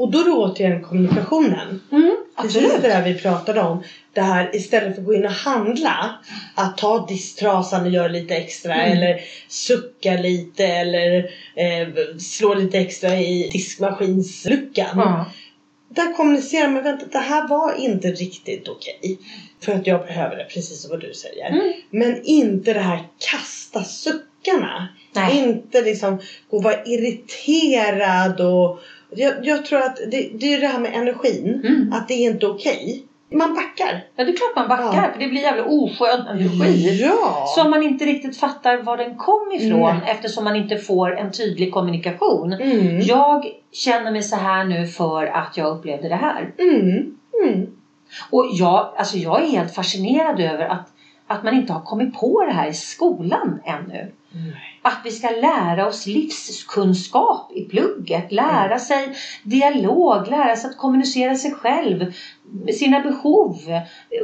Mm. Och då är det återigen kommunikationen. Mm, Precis det där vi pratade om. Det här istället för att gå in och handla. Att ta disktrasan och göra lite extra. Mm. Eller sucka lite. Eller eh, slå lite extra i diskmaskinsluckan. Ja. Där kommunicerar man. Vänta det här var inte riktigt okej. För att jag behöver det. Precis som vad du säger. Mm. Men inte det här kasta suckarna Nej. Inte liksom gå och vara irriterad och jag, jag tror att det, det är det här med energin. Mm. Att det är inte okej. Man backar. Ja, det är klart man backar. Ja. För det blir jävla oskön energi. Ja. Som man inte riktigt fattar var den kom ifrån Nej. eftersom man inte får en tydlig kommunikation. Mm. Jag känner mig så här nu för att jag upplevde det här. Mm. Mm. Och jag, alltså jag är helt fascinerad över att, att man inte har kommit på det här i skolan ännu. Nej. Att vi ska lära oss livskunskap i plugget, lära Mm. sig dialog, lära sig att kommunicera sig själv, sina behov,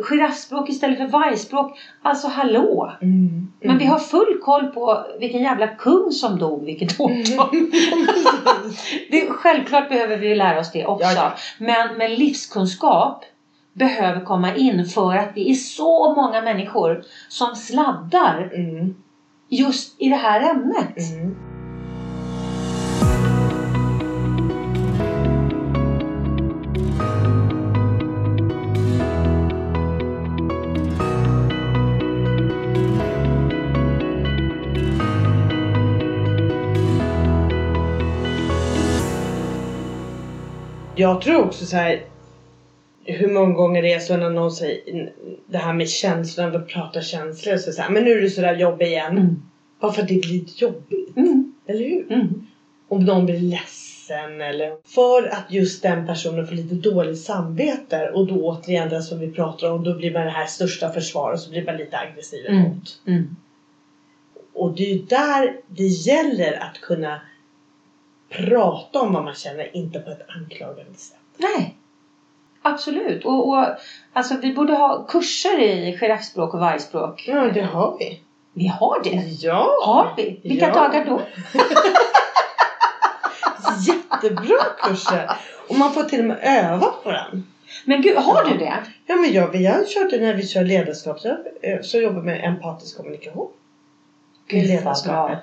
giraffspråk istället för vargspråk. Alltså hallå! Mm. Men vi har full koll på vilken jävla kung som dog vilket Mm. årtal. Det, självklart behöver vi lära oss det också. Ja, ja. Men, men livskunskap behöver komma in för att vi är så många människor som sladdar Mm just i det här ämnet. Mm. Jag tror också så här hur många gånger det är så när någon säger det här med känslor, när vi pratar känslor så säger men nu är du sådär jobbig igen. Mm. Bara för att det blir jobbigt. Mm. Eller hur? Mm. Om någon blir ledsen eller för att just den personen får lite dåligt samvete och då återigen det som vi pratar om, då blir man det här största försvaret så blir man lite aggressiv Mm. emot. Mm. Och det är ju där det gäller att kunna prata om vad man känner, inte på ett anklagande sätt. Nej. Absolut. Och, och, alltså, vi borde ha kurser i giraffspråk och vargspråk. Ja, det har vi. Vi har det. Ja! Har vi? Vilka Ja. dagar då? Jättebra kurser! Och man får till och med öva på den. Men gud, har du det? Ja men ja, vi har kört det när vi kör ledarskap så, eh, så jobbar vi med empatisk kommunikation. Gud ledarskapet.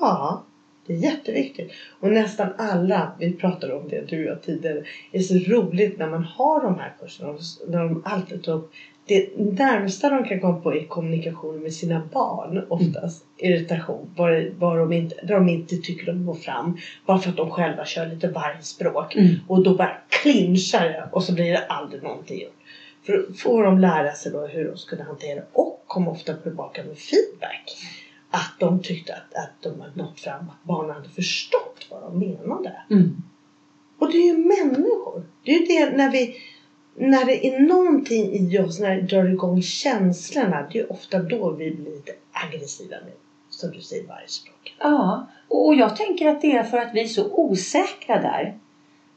Ja, det är jätteviktigt. Och nästan alla, vi pratade om det du och jag tidigare, är så roligt när man har de här kurserna. När de alltid tar upp det närmsta de kan komma på är kommunikation med sina barn oftast. Irritation, var, var de inte, där de inte tycker de går fram. Bara för att de själva kör lite vargspråk. Mm. Och då bara clinchar det och så blir det aldrig någonting gjort. För då får de lära sig då hur de ska hantera och kommer ofta tillbaka med feedback. Att de tyckte att, att de hade nått fram, att barnen hade förstått vad de menade. Mm. Och det är ju människor. Det är ju det när vi när det är någonting i oss, när det drar igång känslorna, det är ofta då vi blir lite aggressiva med, som du säger, vargspråk. Ja, och jag tänker att det är för att vi är så osäkra där.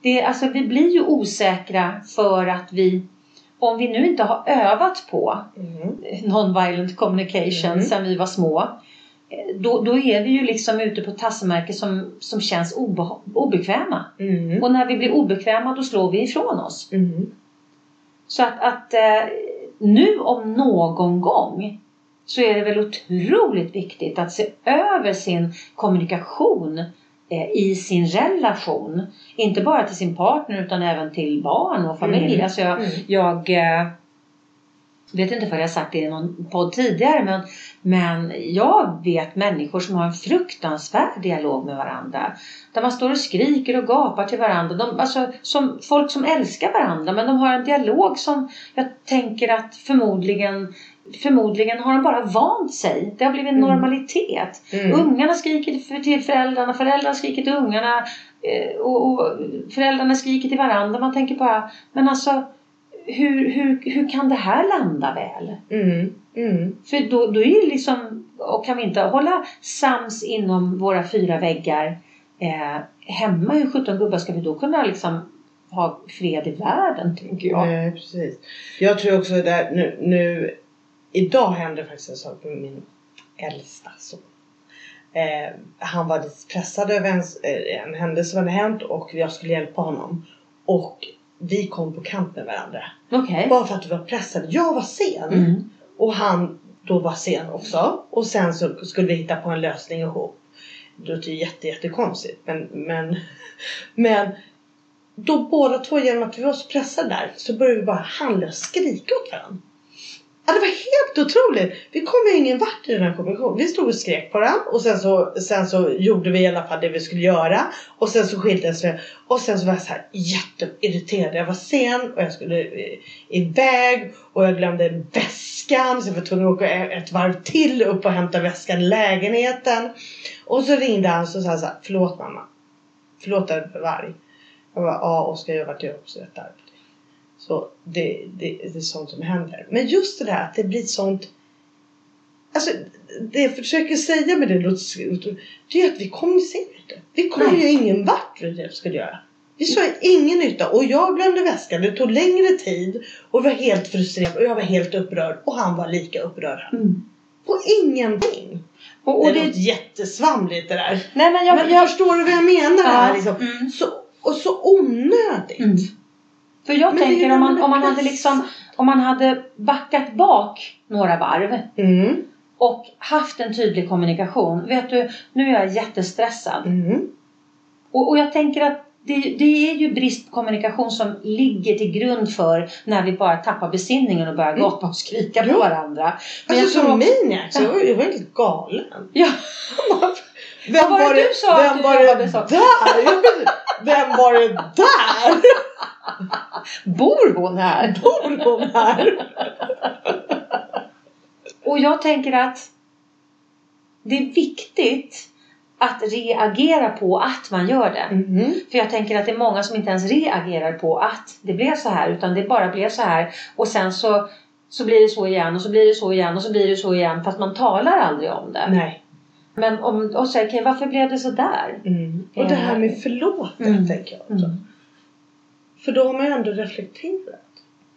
Det alltså, vi blir ju osäkra för att vi, om vi nu inte har övat på Mm. non-violent communication Mm. sedan vi var små. Eh, Då, då är vi ju liksom ute på tassemärken som, som känns obe, obekväma. Mm. Och när vi blir obekväma då slår vi ifrån oss. Mm. Så att, att eh, nu om någon gång så är det väl otroligt viktigt att se över sin kommunikation eh, i sin relation. Inte bara till sin partner utan även till barn och familj. Mm. Alltså jag, Mm. jag vet inte för jag har sagt det i någon podd tidigare men, men jag vet människor som har en fruktansvärd dialog med varandra. Där man står och skriker och gapar till varandra. De, alltså, som folk som älskar varandra men de har en dialog som jag tänker att förmodligen Förmodligen har de bara vant sig. Det har blivit en Mm. normalitet. Mm. Ungarna skriker till föräldrarna, föräldrarna skriker till ungarna eh, och, och föräldrarna skriker till varandra. Man tänker bara, men alltså hur, hur, hur kan det här landa väl? Mm. Mm. För då, då är det liksom, och kan vi inte hålla sams inom våra fyra väggar eh, hemma, hur sjutton gubbar ska vi då kunna liksom ha fred i världen, tänker jag. Nej, precis. Jag tror också där nu, nu idag hände faktiskt en sak med min äldsta son. Eh, han var lite pressad över en, eh, en händelse som hade hänt och jag skulle hjälpa honom. Och vi kom på kant med varandra. Okej. Bara för att vi var pressade. Jag var sen Mm. och han då var sen också. Och sen så skulle vi hitta på en lösning ihop. Det låter ju jätte, jättekonstigt men, men, men då båda två genom att vi var så pressade där så började vi bara handlöst skrika åt varandra. Ja, det var helt otroligt. Vi kom ju ingen vart i den här kommunikationen. Vi stod och skrek på den och sen så, sen så gjorde vi i alla fall det vi skulle göra. Och sen så skildes vi. Och sen så var jag så här jätteirriterad. Jag var sen och jag skulle eh, iväg och jag glömde väskan så jag var tvungen att åka ett varv till upp och hämta väskan i lägenheten. Och så ringde han och sa så här, förlåt mamma. Förlåt varg. Jag bara, ja Oskar jag har varit också rätt arg. Så det, det, det är sånt som händer. Men just det där att det blir sånt Alltså det jag försöker säga med det det är att vi kommunicerar inte. Vi kom ju ingen vart med det vi skulle göra. Vi sa ingen nytta och jag glömde väskan. Det tog längre tid och var helt frustrerad och jag var helt upprörd och han var lika upprörd. Mm. Och ingenting. Och, och det, det, låter jättesvamligt det där. nej men jag, Men jag, förstår du vad jag menar? Ja, Liksom? mm. Så, och så onödigt. Mm. För jag Men tänker ju om man, om man hade bästa. liksom om man hade backat bak några varv Mm. och haft en tydlig kommunikation. Vet du, nu är jag jättestressad. Mm. Och, och jag tänker att det, det är ju brist på kommunikation som ligger till grund för när vi bara tappar besinningen och börjar Mm. gapa och skrika på varandra. Men Alltså som också- maniac, så jag var, jag var helt galen. Ja, Vem Vad var det du sa att du var jobbade så? där? Vem var det där? bor hon här? Bor hon här? Och jag tänker att det är viktigt att reagera på att man gör det. Mm. För jag tänker att det är många som inte ens reagerar på att det blev så här utan det bara blev så här och sen så, så blir det så igen och så blir det så igen och så blir det så igen fast man talar aldrig om det. Nej. Men om, och säger okej varför blev det så där? Mm. Och det här med förlåta Mm. tänker jag också. Mm. För då har man ju ändå reflekterat.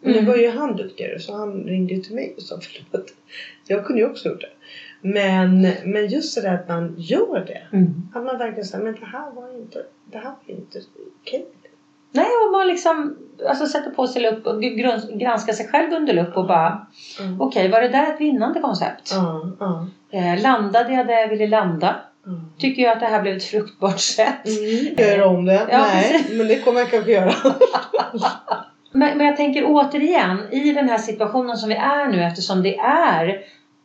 Och Mm. nu var ju han duktigare så han ringde ju till mig och sa förlåt. Jag kunde ju också gjort det. Men, men just det där att man gör det. Mm. Att man verkligen säger men det här var inte, det här var inte okej. Nej, och man liksom alltså, sätter på sig lupp och granskar sig själv under lupp och bara Mm. okej, var det där ett vinnande koncept? Ja, ja, Eh, landade jag där jag ville landa? ja. Tycker jag att det här blev ett fruktbart sätt? Mm, gör om det? Ja, Nej, precis. men det kommer jag kanske göra. Men, men jag tänker återigen, i den här situationen som vi är nu eftersom det är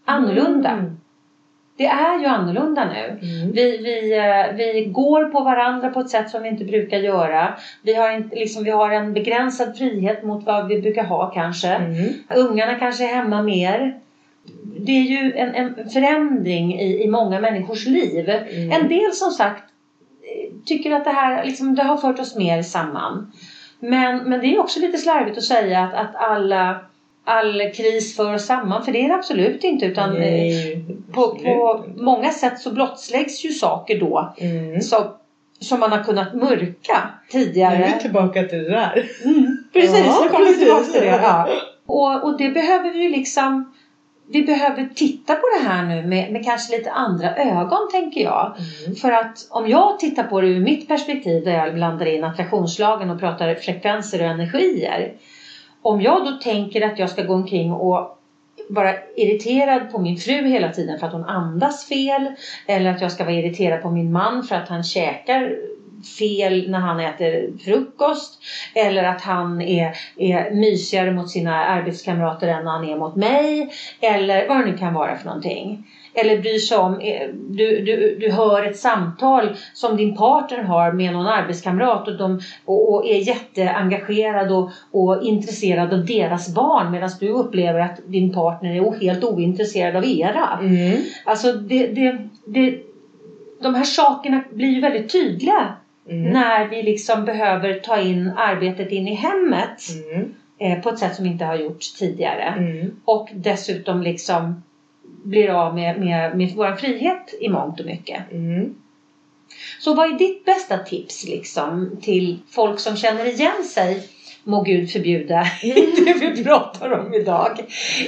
annorlunda. Mm. Det är ju annorlunda nu. Mm. Vi, vi, eh, vi går på varandra på ett sätt som vi inte brukar göra. Vi har, inte, liksom, vi har en begränsad frihet mot vad vi brukar ha kanske. Mm. Ungarna kanske är hemma mer. Det är ju en, en förändring i, i många människors liv. Mm. En del som sagt tycker att det här liksom, det har fört oss mer samman. Men, men det är också lite slarvigt att säga att, att alla, all kris för oss samman. För det är det absolut inte. Utan eh, Nej, på, absolut på inte. många sätt så blottläggs ju saker då Mm. som, som man har kunnat mörka Nu är tidigare. vi tillbaka till det där. Mm, precis, Ja, nu kommer vi tillbaka till det. Ja. Och, och det behöver vi ju liksom vi behöver titta på det här nu med, med kanske lite andra ögon tänker jag. Mm. För att om jag tittar på det ur mitt perspektiv där jag blandar in attraktionslagen och pratar frekvenser och energier. Om jag då tänker att jag ska gå omkring och vara irriterad på min fru hela tiden för att hon andas fel. Eller att jag ska vara irriterad på min man för att han käkar fel när han äter frukost. Eller att han är, är mysigare mot sina arbetskamrater än han är mot mig. Eller vad det nu kan vara för någonting. Eller bryr sig om, eh, du, du, du hör ett samtal som din partner har med någon arbetskamrat och, de, och, och är jätteengagerad och, och intresserad av deras barn medan du upplever att din partner är helt ointresserad av era. Mm. Alltså det, det, det, de här sakerna blir ju väldigt tydliga Mm. när vi liksom behöver ta in arbetet in i hemmet Mm. eh, på ett sätt som inte har gjorts tidigare. Mm. Och dessutom liksom blir av med, med, med vår frihet i mångt och mycket. Mm. Så vad är ditt bästa tips liksom till folk som känner igen sig må Gud förbjuda det vi pratar om idag.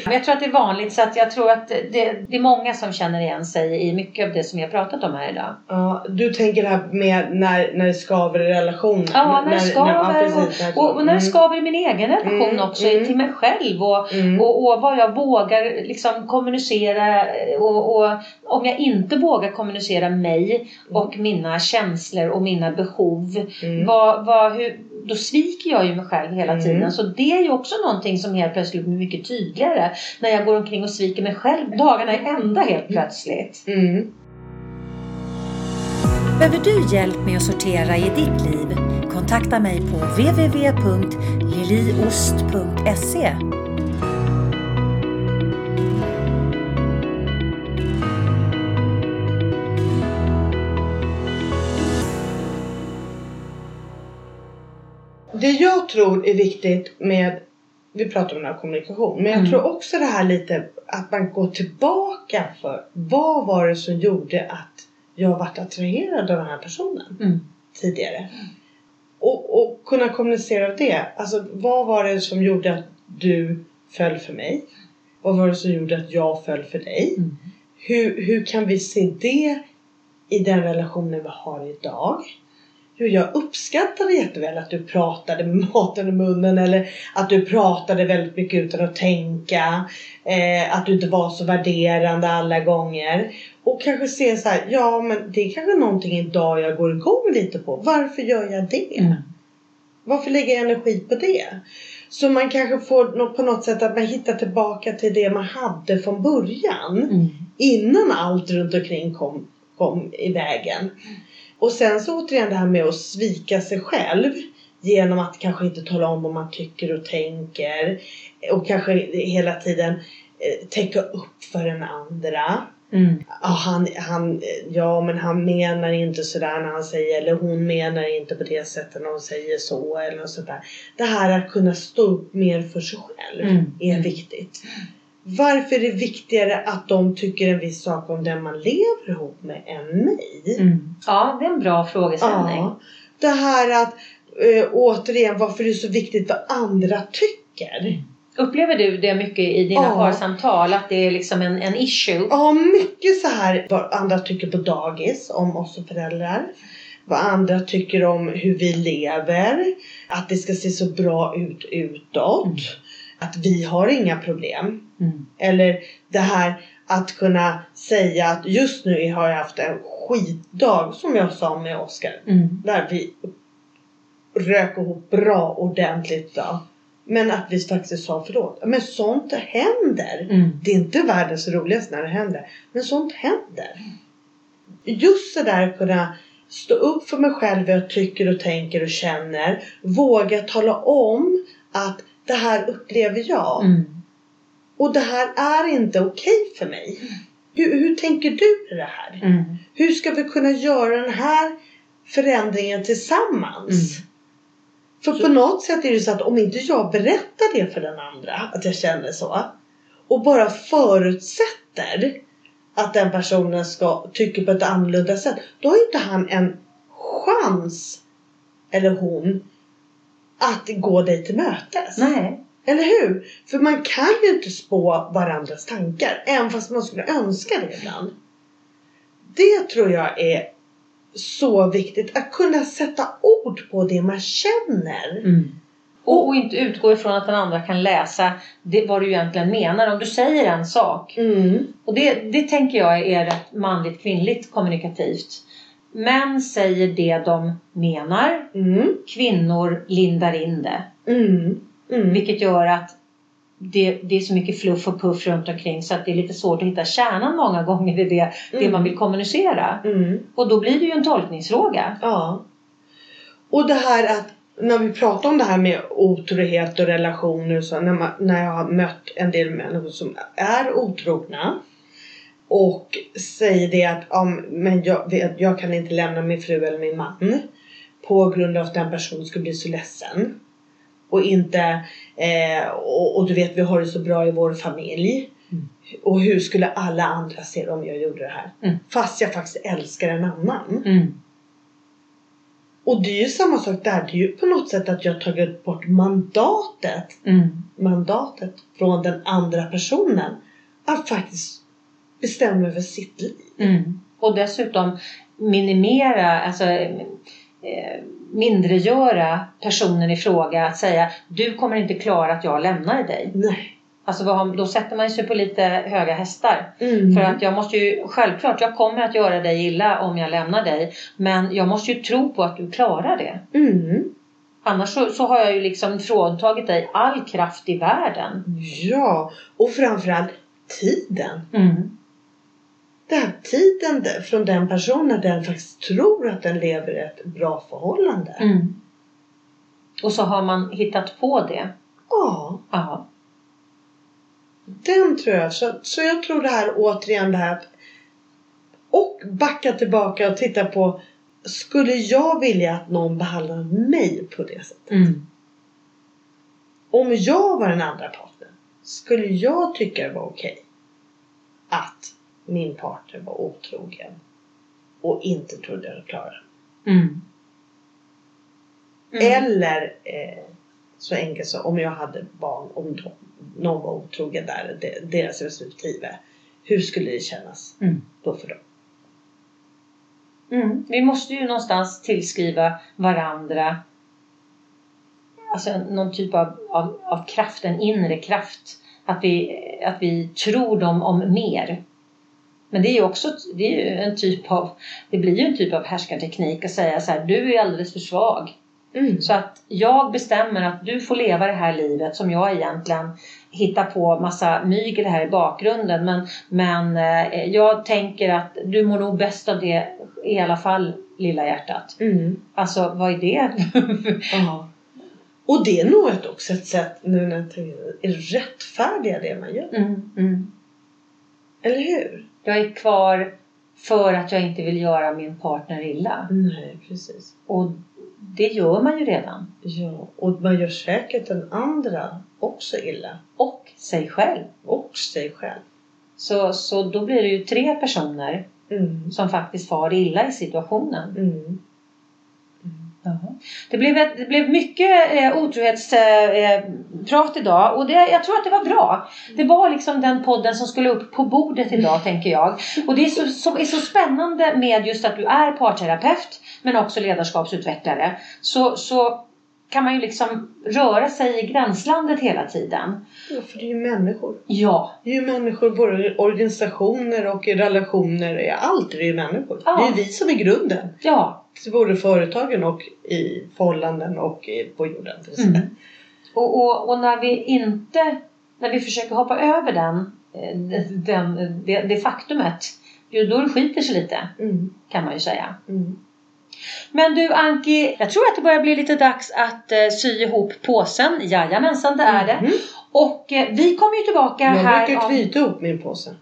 Men jag tror att det är vanligt så att jag tror att det, det är många som känner igen sig i mycket av det som har pratat om här idag. Ja, du tänker det här med när, när det skaver i relationen? Ja, när det skaver ja, precis, när det Och, och när det Mm. skaver i min egen relation Mm, också mm. till mig själv och, Mm. och, och vad jag vågar liksom kommunicera och, och om jag inte vågar kommunicera mig och mina känslor och mina behov Mm. vad, vad, hur, då sviker jag ju mig själv hela Mm. tiden. Så det är ju också någonting som helt plötsligt blir mycket tydligare. När jag går omkring och sviker mig själv dagarna i ända helt plötsligt. Mm. Behöver du hjälp med att sortera i ditt liv? Kontakta mig på www.liliost.se Det jag tror är viktigt med, vi pratar om den kommunikation, men jag Mm. tror också det här lite att man går tillbaka för vad var det som gjorde att jag vart attraherad av den här personen Mm. tidigare? Och, och kunna kommunicera det. Alltså vad var det som gjorde att du föll för mig? Vad var det som gjorde att jag föll för dig? Mm. Hur, hur kan vi se det i den relationen vi har idag? Jo, jag uppskattade jätteväl att du pratade med maten i munnen eller att du pratade väldigt mycket utan att tänka. Eh, att du inte var så värderande alla gånger. Och kanske se så här, ja men det är kanske någonting idag jag går igång lite på. Varför gör jag det? Mm. Varför lägger jag energi på det? Så man kanske får på något sätt att man hittar tillbaka till det man hade från början Mm. innan allt runt omkring kom, kom i vägen. Och sen så återigen det här med att svika sig själv genom att kanske inte tala om vad man tycker och tänker och kanske hela tiden eh, täcka upp för den andra. Mm. Ja, han, han, ja men han menar inte sådär när han säger eller hon menar inte på det sättet när hon säger så eller något sånt där. Det här att kunna stå upp mer för sig själv Mm. är viktigt. Varför är det viktigare att de tycker en viss sak om den man lever ihop med än mig? Mm. Ja, det är en bra frågeställning. Ja. Det här att eh, återigen varför det är så viktigt vad andra tycker. Upplever du det mycket i dina Ja. parsamtal? Att det är liksom en, en issue? Ja, mycket så här vad andra tycker på dagis om oss som föräldrar. Vad andra tycker om hur vi lever. Att det ska se så bra ut utåt. Mm. Att vi har inga problem. Mm. Eller det här att kunna säga att just nu har jag haft en skitdag som jag sa med Oskar. Mm. Där vi rök ihop bra ordentligt då. Men att vi faktiskt sa förlåt. Men sånt händer. Mm. Det är inte världens roligaste när det händer. Men sånt händer. Just det där att kunna stå upp för mig själv vad jag tycker och tänker och känner. Våga tala om att det här upplever jag. Mm. Och det här är inte okej för mig. Hur, hur tänker du med det här? Mm. Hur ska vi kunna göra den här förändringen tillsammans? Mm. För på något sätt är det så att om inte jag berättar det för den andra, att jag känner så. Och bara förutsätter att den personen ska tycka på ett annorlunda sätt. Då har inte han en chans, eller hon, att gå dig till mötes. Nej. Eller hur? För man kan ju inte spå varandras tankar. Även fast man skulle önska det ibland. Det tror jag är så viktigt. Att kunna sätta ord på det man känner. Mm. Och, och inte utgå ifrån att den andra kan läsa det, vad du egentligen menar. Om du säger en sak. Mm. Och det, det tänker jag är rätt manligt kvinnligt kommunikativt. Män säger det de menar. Mm. Kvinnor lindar in det. Mm. Mm. Vilket gör att det, det är så mycket fluff och puff runt omkring så att det är lite svårt att hitta kärnan många gånger i det, det Mm. man vill kommunicera. Mm. Och då blir det ju en tolkningsfråga. Ja. Och det här att när vi pratar om det här med otrohet och relationer och så, när, man, när jag har mött en del människor som är otrogna och säger det att ja, men jag, vet- jag kan inte lämna min fru eller min man på grund av att den personen skulle bli så ledsen. Och inte, eh, och, och du vet vi har det så bra i vår familj. Mm. Och hur skulle alla andra se det om jag gjorde det här? Mm. Fast jag faktiskt älskar en annan. Mm. Och det är ju samma sak där. Det är ju på något sätt att jag tagit bort mandatet, Mm. mandatet från den andra personen. Att faktiskt bestämma över sitt liv. Mm. Och dessutom minimera, alltså eh, mindregöra personen i fråga. Att säga du kommer inte klara att jag lämnar dig. Nej. Alltså då sätter man sig på lite höga hästar. Mm. För att jag måste ju, självklart, jag kommer att göra dig illa om jag lämnar dig. Men jag måste ju tro på att du klarar det. Mm. Annars så, så har jag ju liksom fråntagit dig all kraft i världen. Ja, och framförallt tiden. Mm. Den här tiden från den personen den faktiskt tror att den lever ett bra förhållande. Mm. Och så har man hittat på det. Ja, Ja. den tror jag. Så, så jag tror det här återigen det här och backa tillbaka och titta på skulle jag vilja att någon behandlar mig på det sättet? Mm. Om jag var den andra partnern, skulle jag tycka det var okej att min partner var otrogen och inte trodde jag klarade? Mm. Mm. Eller eh, så enkelt som om jag hade barn, om de, någon var otrogen där, de, deras respektive. Hur skulle det kännas Mm. då för dem? Mm. Vi måste ju någonstans tillskriva varandra alltså någon typ av, av, av kraft, en inre kraft. Att vi, att vi tror dem om mer. Men det är ju också det är ju en typ av, det blir ju en typ av härskarteknik att säga så här, du är alldeles för svag. Mm. Så att jag bestämmer att du får leva det här livet som jag egentligen hittar på massa mygel här i bakgrunden. Men, men eh, jag tänker att du mår nog bäst av det i alla fall, lilla hjärtat. Mm. Alltså, vad är det? Och det är nog också ett sätt nu när jag tänker är rättfärdiga det man gör. mm, mm. Eller hur? Jag är kvar för att jag inte vill göra min partner illa. Nej, precis. Och det gör man ju redan. Ja, och man gör säkert den andra också illa. Och sig själv. Och sig själv. Så, så då blir det ju tre personer Mm. som faktiskt far illa i situationen. Mm. Det blev, ett, det blev mycket eh, otrohetsprat eh, idag och det, jag tror att det var bra. Det var liksom den podden som skulle upp på bordet idag tänker jag. Och det är så, som är så spännande med just att du är parterapeut men också ledarskapsutvecklare. Så, så kan man ju liksom röra sig i gränslandet hela tiden. Ja, för det är ju människor. Ja, Det är ju människor både organisationer och relationer. Allt är ju människor. Ja. Det är ju vi som är grunden. ja. Till både företagen och i förhållanden och i, på jorden. Mm. Och, och, och när vi inte, när vi försöker hoppa över den, eh, den, det, det faktumet, då det skiter sig lite Mm. kan man ju säga. Mm. Men du Anki, jag tror att det börjar bli lite dags att eh, sy ihop påsen. Jajamensan, det är det. Mhm. Och eh, vi kommer ju tillbaka Jag här brukar om... knyta ihop min påse.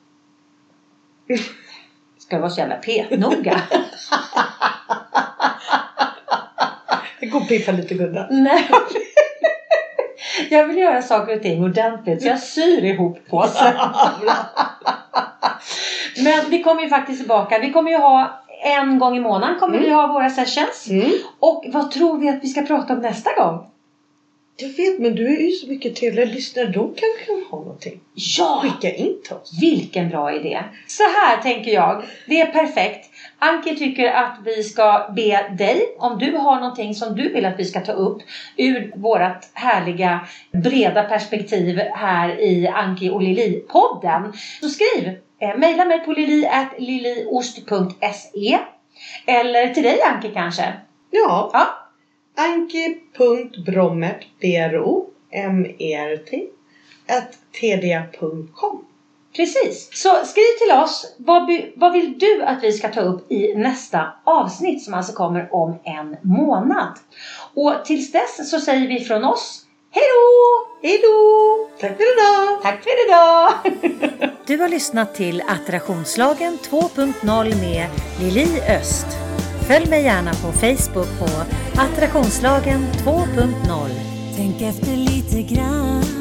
Ska du vara så jävla petnoga? Går och piffar lite gudda. Nej. Jag vill göra saker och ting ordentligt så jag syr ihop påsen. Men vi kommer ju faktiskt tillbaka. Vi kommer ju ha en gång i månaden kommer vi ha våra sessions. Mm. Och vad tror vi att vi ska prata om nästa gång? Jag vet men du är ju så mycket trevligare lyssnare. De kanske kan ha någonting. Ja! Skicka in till oss. Vilken bra idé! Så här tänker jag. Det är perfekt. Anki tycker att vi ska be dig, om du har någonting som du vill att vi ska ta upp ur vårt härliga breda perspektiv här i Anki och Lili-podden. Så skriv! Eh, Maila mig på lili.liliost.se Eller till dig Anki kanske? Ja. Ja. Anki.brommert, B-R-O-M-E-R-T, at td.com. Precis. Så skriv till oss. Vad, vad vill du att vi ska ta upp i nästa avsnitt som alltså kommer om en månad? Och tills dess så säger vi från oss Hej då! Hej då! Tack för idag! Tack för idag! Du har lyssnat till Attraktionslagen 2.0 med Lili Öst. Följ mig gärna på Facebook på Attraktionslagen 2.0. Tänk efter lite grann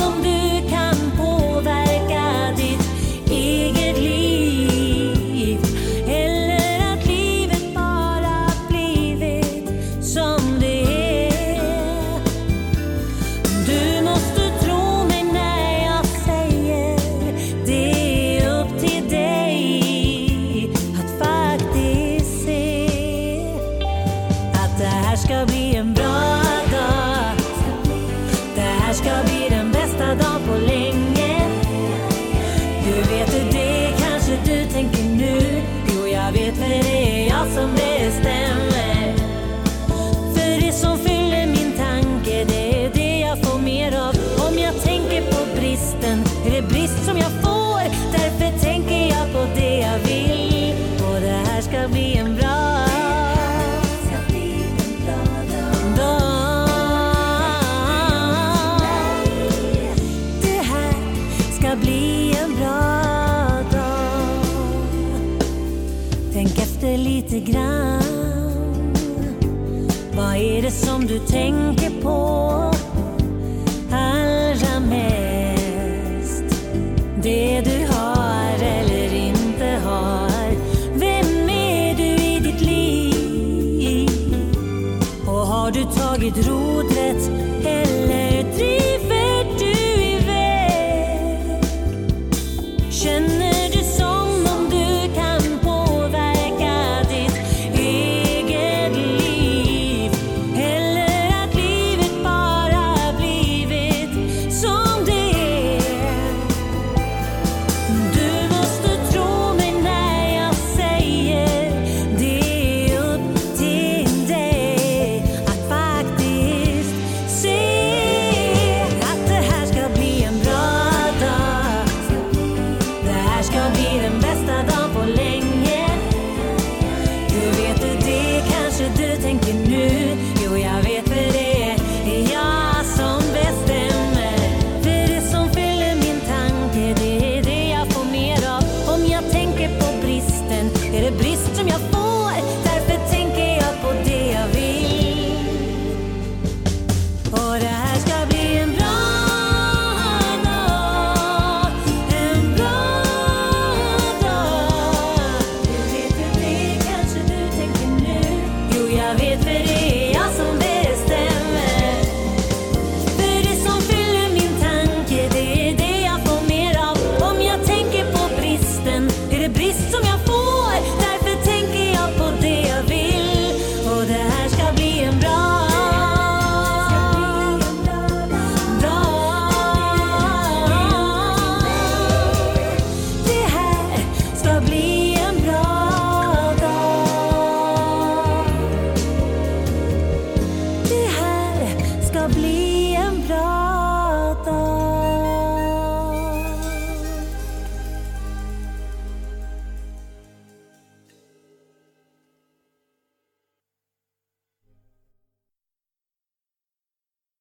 du tänker på.